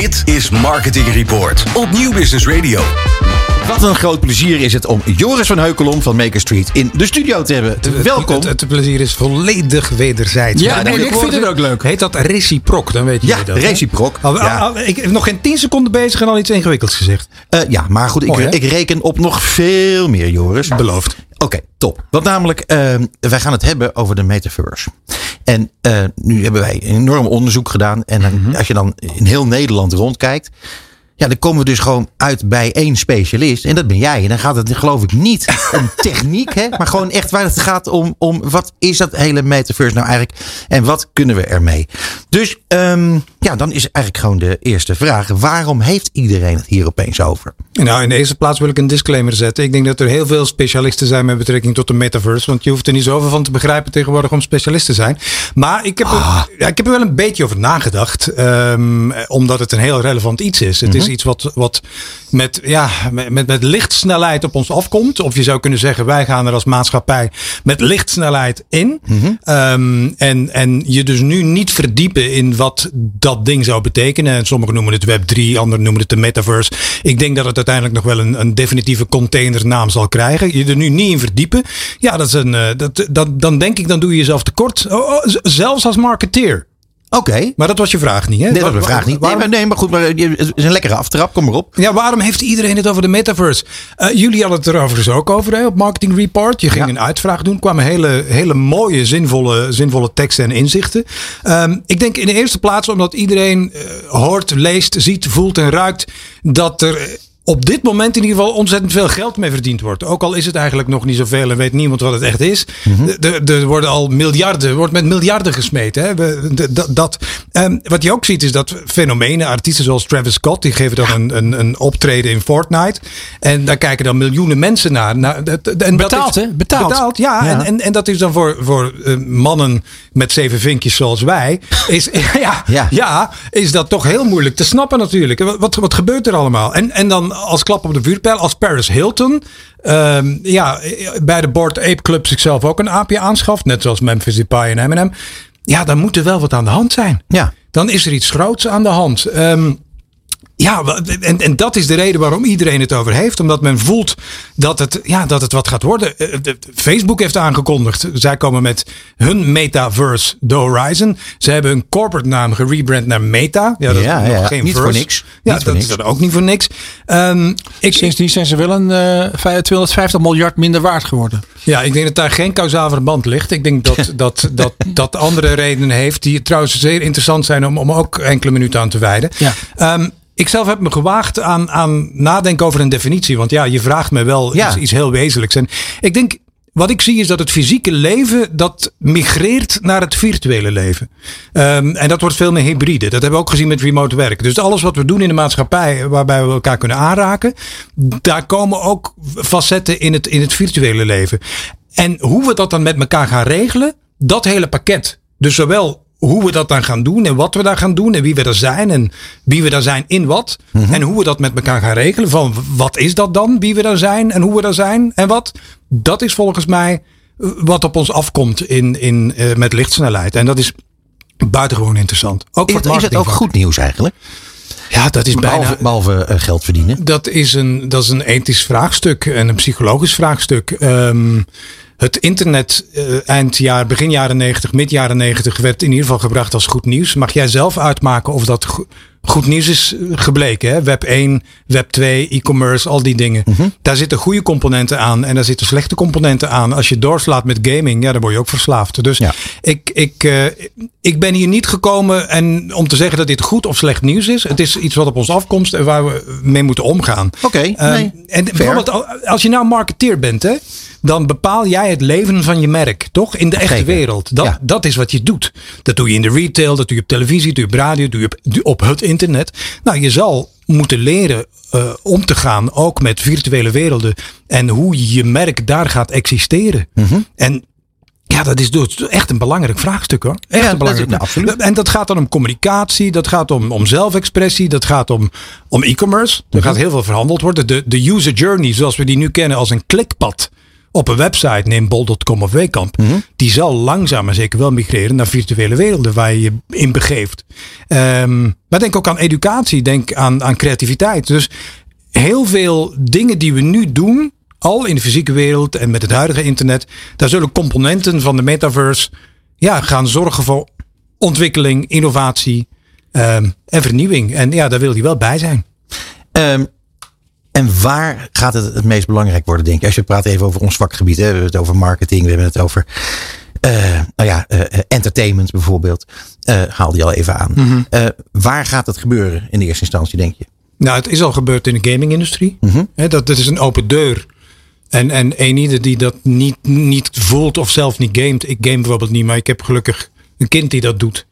Dit is Marketing Report op Nieuw Business Radio. Wat een groot plezier is het om Joris van Heukelom van Maker Street in de studio te hebben. Welkom. Het, het plezier is volledig wederzijds. Ja, nee, ik vind het ook leuk. Heet dat reciproc, dan weet je Ja, dat. reciproc. Al- Ja. al- ik heb nog geen 10 seconden bezig en al iets ingewikkelds gezegd. Eh, ja, maar goed, ik, Mooi, ik reken op nog veel meer, Joris. Beloofd. Oké, top. Want namelijk, eh, wij gaan het hebben over de metaverse. En eh, nu hebben wij een enorm onderzoek gedaan. En dan, Mhm. als je dan in heel Nederland rondkijkt. Ja, dan komen we dus gewoon uit bij één specialist. En dat ben jij. En dan gaat het geloof ik niet om techniek. Hè, maar gewoon echt waar het gaat om, om wat is dat hele metaverse nou eigenlijk. En wat kunnen we ermee. Dus ehm, ja, dan is eigenlijk gewoon de eerste vraag. Waarom heeft iedereen het hier opeens over? Nou, in de eerste plaats wil ik een disclaimer zetten. Ik denk dat er heel veel specialisten zijn met betrekking tot de metaverse. Want je hoeft er niet zoveel van te begrijpen tegenwoordig om specialist te zijn. Maar ik heb, er, ja, ik heb er wel een beetje over nagedacht. ehm, omdat het een heel relevant iets is. Het is iets wat, wat met, ja, met, met, lichtsnelheid op ons afkomt. Of je zou kunnen zeggen, wij gaan er als maatschappij met lichtsnelheid in. Ehm, en, en je dus nu niet verdiepen in wat dat ding zou betekenen. En sommigen noemen het Web 3, anderen noemen het de metaverse. Ik denk dat het uiteindelijk nog wel een, een definitieve containernaam zal krijgen. Je er nu niet in verdiepen. Ja, dat is een, eh, dat, dat, dan denk ik, dan doe je jezelf tekort. Oh, oh, zelfs als marketeer. Oké. Maar dat was je vraag niet, hè? Nee, dat Wa- was een vraag niet. Nee, maar, nee, maar goed, maar eh, het is een lekkere aftrap. Kom maar op. ja, waarom heeft iedereen het over de metaverse? Eh, jullie hadden het er overigens ook over hè, op Marketing Report. Je ging Ja. een uitvraag doen. kwamen hele, hele mooie, zinvolle, zinvolle teksten en inzichten. Ehm, ik denk in de eerste plaats omdat iedereen eh, hoort, leest, ziet, voelt en ruikt dat er. Op dit moment in ieder geval ontzettend veel geld mee verdiend wordt. Ook al is het eigenlijk nog niet zoveel en weet niemand wat het echt is. Er- Er worden al miljarden, wordt met miljarden gesmeten. Hè. We- de- dat, dat, ehm, wat je ook ziet is dat fenomenen, artiesten zoals Travis Scott, die geven dan een, een, een optreden in Fortnite. En daar kijken dan miljoenen mensen naar. naar dat- en dat Betaald, is- hè? Betaald. Betaald, ja. Ja. En, en, en dat is dan voor, voor eh, mannen met zeven vinkjes zoals wij. Is, ja, Ja. ja. is dat toch heel moeilijk te snappen natuurlijk. Wat, wat, wat gebeurt er allemaal? En, en dan als klap op de vuurpijl, als Paris Hilton... ehm, ja, bij de Board Ape Club zichzelf ook een aapje aanschaft. Net zoals Memphis Depay en Eminem. Ja, dan moet er wel wat aan de hand zijn. Ja. Dan is er iets groots aan de hand. Ehm, ja, en, en dat is de reden waarom iedereen het over heeft. Omdat men voelt dat het, ja, dat het wat gaat worden. Eh, de- Facebook heeft aangekondigd. Zij komen met hun metaverse, The Horizon. Ze hebben hun corporate naam gerebrand naar Meta. Ja, dat Ja, is nog ja, geen niet verse. voor niks. Ja, Niet dat niks. is dan ook niet voor niks. Ehm, ik, Sindsdien zijn ze wel een eh, 250 miljard minder waard geworden. Ja, ik denk dat daar geen kausaal verband ligt. Ik denk dat dat, dat, dat andere redenen heeft, die trouwens zeer interessant zijn om, om ook enkele minuten aan te wijden. Ja. Ehm, ik zelf heb me gewaagd aan, aan nadenken over een definitie. Want ja, je vraagt me wel Ja. iets, iets heel wezenlijks. En ik denk, wat ik zie is dat het fysieke leven dat migreert naar het virtuele leven. Ehm, en dat wordt veel meer hybride. Dat hebben we ook gezien met remote werk. Dus alles wat we doen in de maatschappij waarbij we elkaar kunnen aanraken, daar komen ook facetten in het, in het virtuele leven. En hoe we dat dan met elkaar gaan regelen, dat hele pakket. Dus zowel hoe we dat dan gaan doen en wat we daar gaan doen en wie we er zijn en wie we daar zijn in wat. En hoe we dat met elkaar gaan regelen. Van wat is dat dan, wie we daar zijn en hoe we daar zijn en wat. Dat is volgens mij eh, wat op ons afkomt in, in, eh, met lichtsnelheid. En dat is buitengewoon interessant. Ook Is het, is het ook goed nieuws eigenlijk? Ja, dat is bijna... Behalve, behalve eh, geld verdienen. Dat is, een, dat is een ethisch vraagstuk en een psychologisch vraagstuk. Ehm, het internet eh, eind jaar, begin jaren 90, mid jaren 90 werd in ieder geval gebracht als goed nieuws. Mag jij zelf uitmaken of dat go- goed nieuws is eh, gebleken? Hè? Web 1, Web 2, e-commerce, al die dingen. Daar zitten goede componenten aan en daar zitten slechte componenten aan. Als je doorslaat met gaming, ja, dan word je ook verslaafd. Dus Ja. ik, ik, eh, ik ben hier niet gekomen en om te zeggen dat dit goed of slecht nieuws is. Het is iets wat op ons afkomst en waar we mee moeten omgaan. Oké, Ehm, nee, en bijvoorbeeld, al- als je nou marketeer bent, hè, dan bepaal jij het leven van je merk, toch? In de echte Zeker. wereld. Dat, Ja. dat is wat je doet. Dat doe je in de retail, dat doe je op televisie, dat doe je op radio, dat doe je op, op het internet. Nou, je zal moeten leren eh, om te gaan, ook met virtuele werelden. En hoe je merk daar gaat existeren. Mhm. En ja, dat is dus echt een belangrijk vraagstuk hoor. Echt Ja, een belangrijk dat is- nou, absoluut. En dat gaat dan om communicatie, dat gaat om, om zelfexpressie, dat gaat om, om e-commerce. Mhm. Er gaat heel veel verhandeld worden. De, de user journey, zoals we die nu kennen als een klikpad. Op een website, neem bol.com of Weekamp, Mhm. die zal langzaam maar zeker wel migreren naar virtuele werelden waar je je in begeeft. Ehm, maar denk ook aan educatie, denk aan, aan creativiteit. Dus heel veel dingen die we nu doen, al in de fysieke wereld en met het huidige internet, daar zullen componenten van de metaverse ja, gaan zorgen voor ontwikkeling, innovatie ehm, en vernieuwing. En ja, daar wil hij wel bij zijn. Ehm, en waar gaat het het meest belangrijk worden, denk je? Als je praat even over ons vakgebied. Hè? We hebben het over marketing. We hebben het over eh, nou ja, eh, entertainment bijvoorbeeld. Eh haalde je al even aan. Eh, waar gaat het gebeuren in de eerste instantie, denk je? Nou, het is al gebeurd in de gaming-industrie. Mhm. Hè, dat, dat is een open deur. En, en een ieder die dat niet, niet voelt of zelf niet gamet. Ik game bijvoorbeeld niet, maar ik heb gelukkig een kind die dat doet.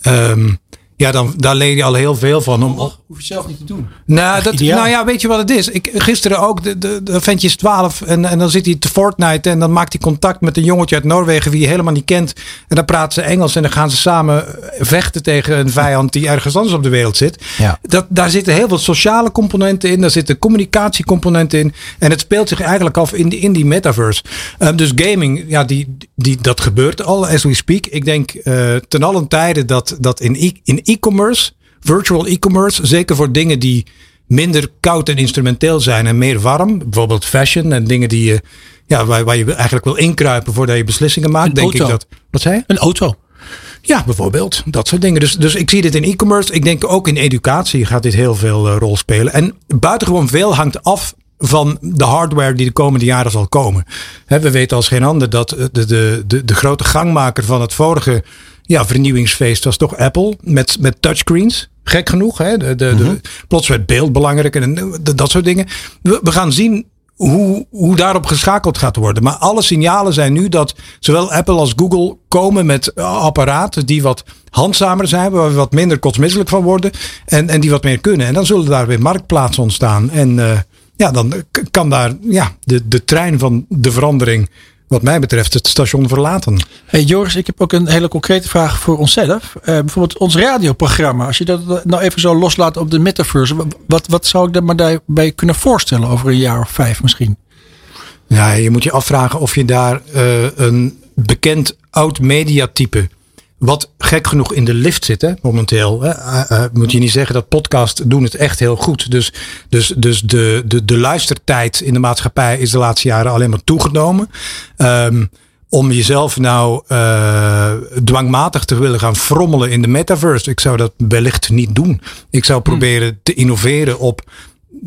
Ehm, ja, dan, daar leer je al heel veel van. Om, Hoef je zelf niet te doen. nou, dat, nou ja, weet je wat het is? Ik, gisteren ook, de, de, de ventje is 12 en, en dan zit hij te Fortnite en dan maakt hij contact met een jongetje uit Noorwegen wie je helemaal niet kent. En dan praten ze Engels en dan gaan ze samen vechten tegen een vijand die ergens anders op de wereld zit. Ja. Dat, daar zitten heel veel sociale componenten in, daar zitten communicatiecomponenten in. En het speelt zich eigenlijk af in, die- in die metaverse. Um, dus gaming, ja, die, die, dat gebeurt al as we speak. Ik denk eh, ten allen tijde dat, dat in in e-commerce, virtual e-commerce, zeker voor dingen die minder koud en instrumenteel zijn en meer warm, bijvoorbeeld fashion en dingen die je, ja, waar, waar je eigenlijk wil inkruipen voordat je beslissingen maakt, Een denk ik dat. Wat zei je? Een auto. Ja, bijvoorbeeld. Dat soort dingen. Dus, dus ik zie dit in e-commerce. Ik denk ook in educatie gaat dit heel veel eh, rol spelen. En buitengewoon veel hangt af van de hardware die de komende jaren zal komen. Hè, we weten als geen ander dat eh, de, de, de, de grote gangmaker van het vorige ja, vernieuwingsfeest was toch Apple met, met touchscreens. Gek genoeg. Hè? De, de, de, plots werd beeld belangrijk en dat soort dingen. We, we gaan zien hoe, hoe daarop geschakeld gaat worden. Maar alle signalen zijn nu dat zowel Apple als Google komen met eh, apparaten die wat handzamer zijn, waar we wat minder kotsmisselijk van worden en, en die wat meer kunnen. En dan zullen daar weer marktplaatsen ontstaan. En eh, ja, dan kan daar ja, de, de trein van de verandering, wat mij betreft, het station verlaten. Hey Joris, ik heb ook een hele concrete vraag voor onszelf. Eh, bijvoorbeeld ons radioprogramma. Als je dat nou even zo loslaat op de metaverse. wa- Wat, wat zou ik daar maar daarbij kunnen voorstellen over een jaar of vijf misschien? Ja, je moet je afvragen of je daar eh, een bekend oud mediatype. Wat gek genoeg in de lift zit, hè, momenteel. Hè, eh, moet je niet zeggen dat podcasts doen het echt heel goed. Dus, dus, dus de, de, de luistertijd in de maatschappij is de laatste jaren alleen maar toegenomen. Ehm, om jezelf nou eh, dwangmatig te willen gaan frommelen in de metaverse. Ik zou dat wellicht niet doen. Ik zou proberen te innoveren op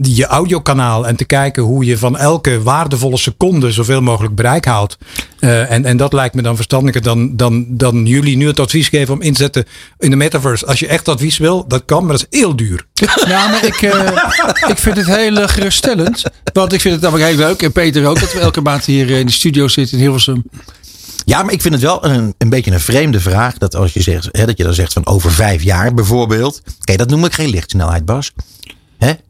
je audiokanaal en te kijken hoe je van elke waardevolle seconde zoveel mogelijk bereik haalt. Eh, en, en dat lijkt me dan verstandiger dan, dan, dan jullie nu het advies geven om in te zetten in de metaverse. Als je echt advies wil, dat kan, maar dat is heel duur. Ja, maar ik, eh, ik vind het heel eh, geruststellend. Want ik vind het namelijk heel leuk. En Peter ook. Dat we elke maand hier in de studio zitten in Hilversum. Ja, maar ik vind het wel een, een beetje een vreemde vraag. Dat als je zegt, hè, dat je dan zegt van over vijf jaar bijvoorbeeld. Kijk, dat noem ik geen lichtsnelheid, Bas.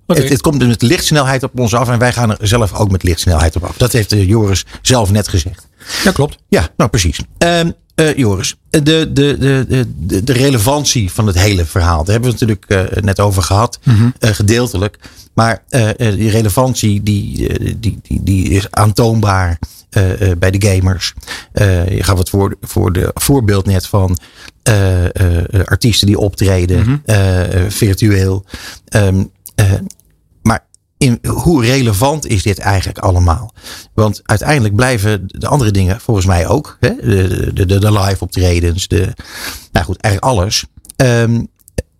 Het, het komt dus met lichtsnelheid op ons af. En wij gaan er zelf ook met lichtsnelheid op af. Dat heeft eh, Joris zelf net gezegd. Ja, klopt. Ja, nou precies. Ehm, eh, Joris, de, de, de, de, de, relevantie van het hele verhaal. Daar hebben we het natuurlijk eh, net over gehad. eh, gedeeltelijk. Maar die relevantie die, die, die, die is aantoonbaar bij de gamers. Je gaf het voor, voor de voorbeeld net van artiesten die optreden eh, virtueel. Eh, maar in, hoe relevant is dit eigenlijk allemaal? Want uiteindelijk blijven de andere dingen volgens mij ook. Hè? De, de, de, live optredens, de, nou goed, eigenlijk alles. Ehm,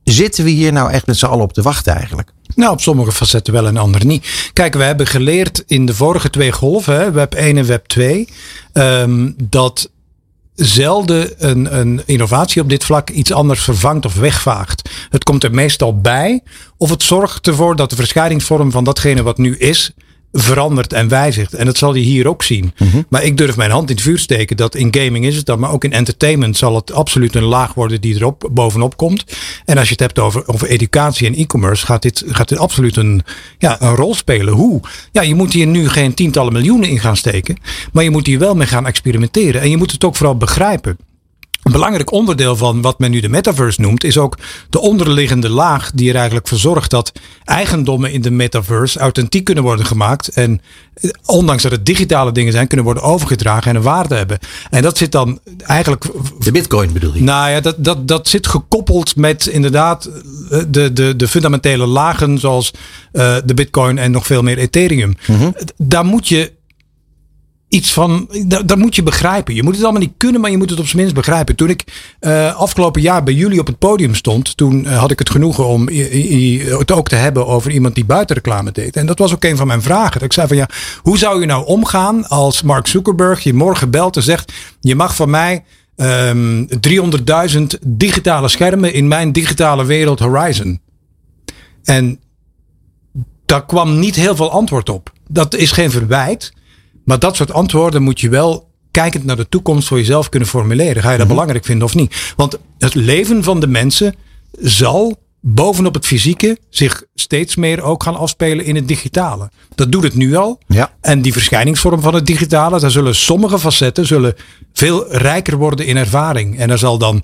zitten we hier nou echt met z'n allen op te wachten eigenlijk? Nou, op sommige facetten wel en andere niet. Kijk, we hebben geleerd in de vorige twee golven, web 1 en web 2, ehm, dat zelden een, een innovatie op dit vlak iets anders vervangt of wegvaagt. Het komt er meestal bij of het zorgt ervoor dat de verschijningsvorm van datgene wat nu is verandert en wijzigt. En dat zal je hier ook zien. Maar ik durf mijn hand in het vuur steken dat in gaming is het dan, maar ook in entertainment zal het absoluut een laag worden die erop bovenop komt. En als je het hebt over, over educatie en e-commerce, gaat dit, gaat dit absoluut een, ja, een rol spelen. Hoe? Ja, je moet hier nu geen tientallen miljoenen in gaan steken, maar je moet hier wel mee gaan experimenteren. En je moet het ook vooral begrijpen. Een belangrijk onderdeel van wat men nu de metaverse noemt, is ook de onderliggende laag die er eigenlijk voor zorgt dat eigendommen in de metaverse authentiek kunnen worden gemaakt. En eh, ondanks dat het digitale dingen zijn, kunnen worden overgedragen en een waarde hebben. En dat zit dan eigenlijk. De bitcoin bedoel je? Nou ja, dat, dat, dat zit gekoppeld met inderdaad eh, de, de, de fundamentele lagen zoals uh, de bitcoin en nog veel meer Ethereum. Daar moet je iets van. Dat, dat, moet je begrijpen. Je moet het allemaal niet kunnen, maar je moet het op zijn minst begrijpen. Toen ik uh, afgelopen jaar bij jullie op het podium stond, toen uh, had ik het genoegen om het ook te hebben over iemand die buitenreclame deed. En dat was ook een van mijn vragen. Dat ik zei van ja, hoe zou je nou omgaan als Mark Zuckerberg je morgen belt en zegt: Je mag van mij. Um, 300.000 digitale schermen in mijn digitale wereld Horizon. En daar kwam niet heel veel antwoord op. Dat is geen verwijt. Maar dat soort antwoorden moet je wel kijkend naar de toekomst voor jezelf kunnen formuleren. Ga je dat belangrijk vinden of niet? Want het leven van de mensen zal bovenop het fysieke zich steeds meer ook gaan afspelen in het digitale. Dat doet het nu al. Ja. En die verschijningsvorm van het digitale, daar zullen sommige facetten zullen veel rijker worden in ervaring. En er zal dan,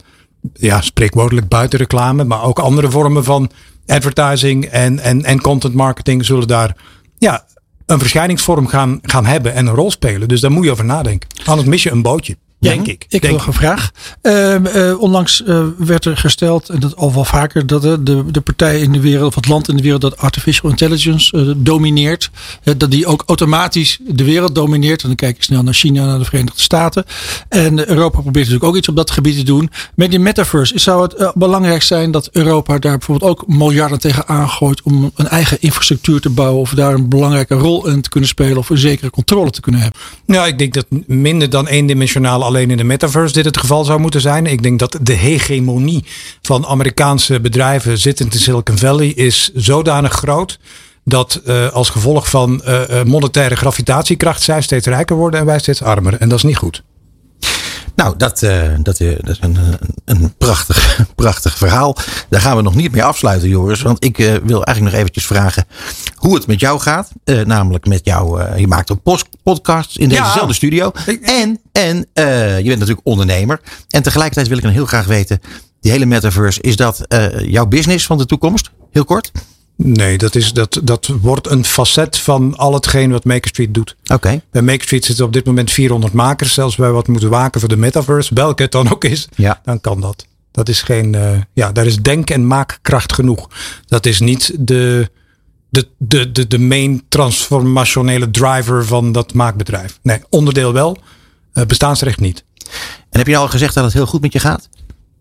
ja, spreekwoordelijk buitenreclame, maar ook andere vormen van advertising en, en, en content marketing zullen daar ja, een verschijningsvorm gaan, gaan hebben en een rol spelen. Dus daar moet je over nadenken. Anders mis je een bootje. Denk ik. Ik heb nog een vraag. Uh, uh, onlangs uh, werd er gesteld, en dat al wel vaker, dat de, de partij in de wereld, of het land in de wereld dat artificial intelligence domineert, dat die ook automatisch de wereld domineert. En dan kijk ik snel naar China, naar de Verenigde Staten. En Europa probeert natuurlijk ook iets op dat gebied te doen. Met die metaverse zou het belangrijk zijn dat Europa daar bijvoorbeeld ook miljarden tegen aangooit om een eigen infrastructuur te bouwen, of daar een belangrijke rol in te kunnen spelen, of een zekere controle te kunnen hebben. Nou, ik denk dat minder dan eendimensionale alleen in de metaverse dit het geval zou moeten zijn. Ik denk dat de hegemonie van Amerikaanse bedrijven zittend in Silicon Valley is zodanig groot dat uh, als gevolg van uh, monetaire gravitatiekracht zij steeds rijker worden en wij steeds armer. En dat is niet goed. Nou, dat, uh, dat, uh, dat, is een, een prachtig, prachtig verhaal. Daar gaan we nog niet mee afsluiten, Joris. Want ik uh, wil eigenlijk nog eventjes vragen hoe het met jou gaat. namelijk met jou, je maakt ook podcasts in dezezelfde ja. studio. En, en je bent natuurlijk ondernemer. En tegelijkertijd wil ik dan heel graag weten, die hele metaverse, is dat jouw business van de toekomst? Heel kort. Nee, dat, is, dat, dat wordt een facet van al hetgeen wat Maker Street doet. Oké. Bij Maker Street zitten op dit moment 400 makers. Zelfs wij wat moeten waken voor de metaverse, welke het dan ook is, ja. dan kan dat. Dat is geen, uh, ja, daar is denk- en maakkracht genoeg. Dat is niet de, de, de, de, de main transformationele driver van dat maakbedrijf. Nee, onderdeel wel, uh, bestaansrecht niet. En heb je al gezegd dat het heel goed met je gaat?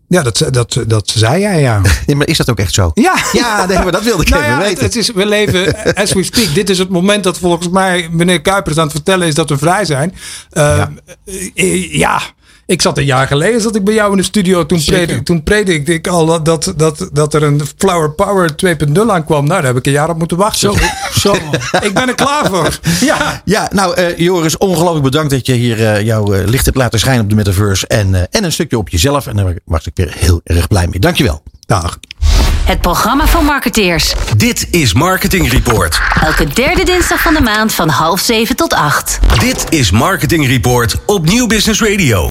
Ja, dat, dat, dat zei jij, ja. Nee, maar is dat ook echt zo? Ja. Ja, nee, maar dat wilde ik nou even ja, weten. Het is, we leven, as we speak, dit is het moment dat volgens mij meneer Kuipers aan het vertellen is dat we vrij zijn. Uh, ja. ja. Ik zat een jaar geleden zat ik bij jou in de studio. Toen, predik, toen predikte ik al dat, dat, dat, dat er een Flower Power 2.0 aankwam. Nou, daar heb ik een jaar op moeten wachten. Zo, zo. ik ben er klaar voor. Ja, ja nou uh, Joris, ongelooflijk bedankt dat je hier uh, jouw uh, licht hebt laten schijnen op de metaverse. En, en een stukje op jezelf. En daar was ik weer heel erg blij mee. Dankjewel. Dag. Het programma van marketeers. Dit is Marketing Report. Elke derde dinsdag van de maand van half zeven tot acht. Dit is Marketing Report op Nieuw Business Radio.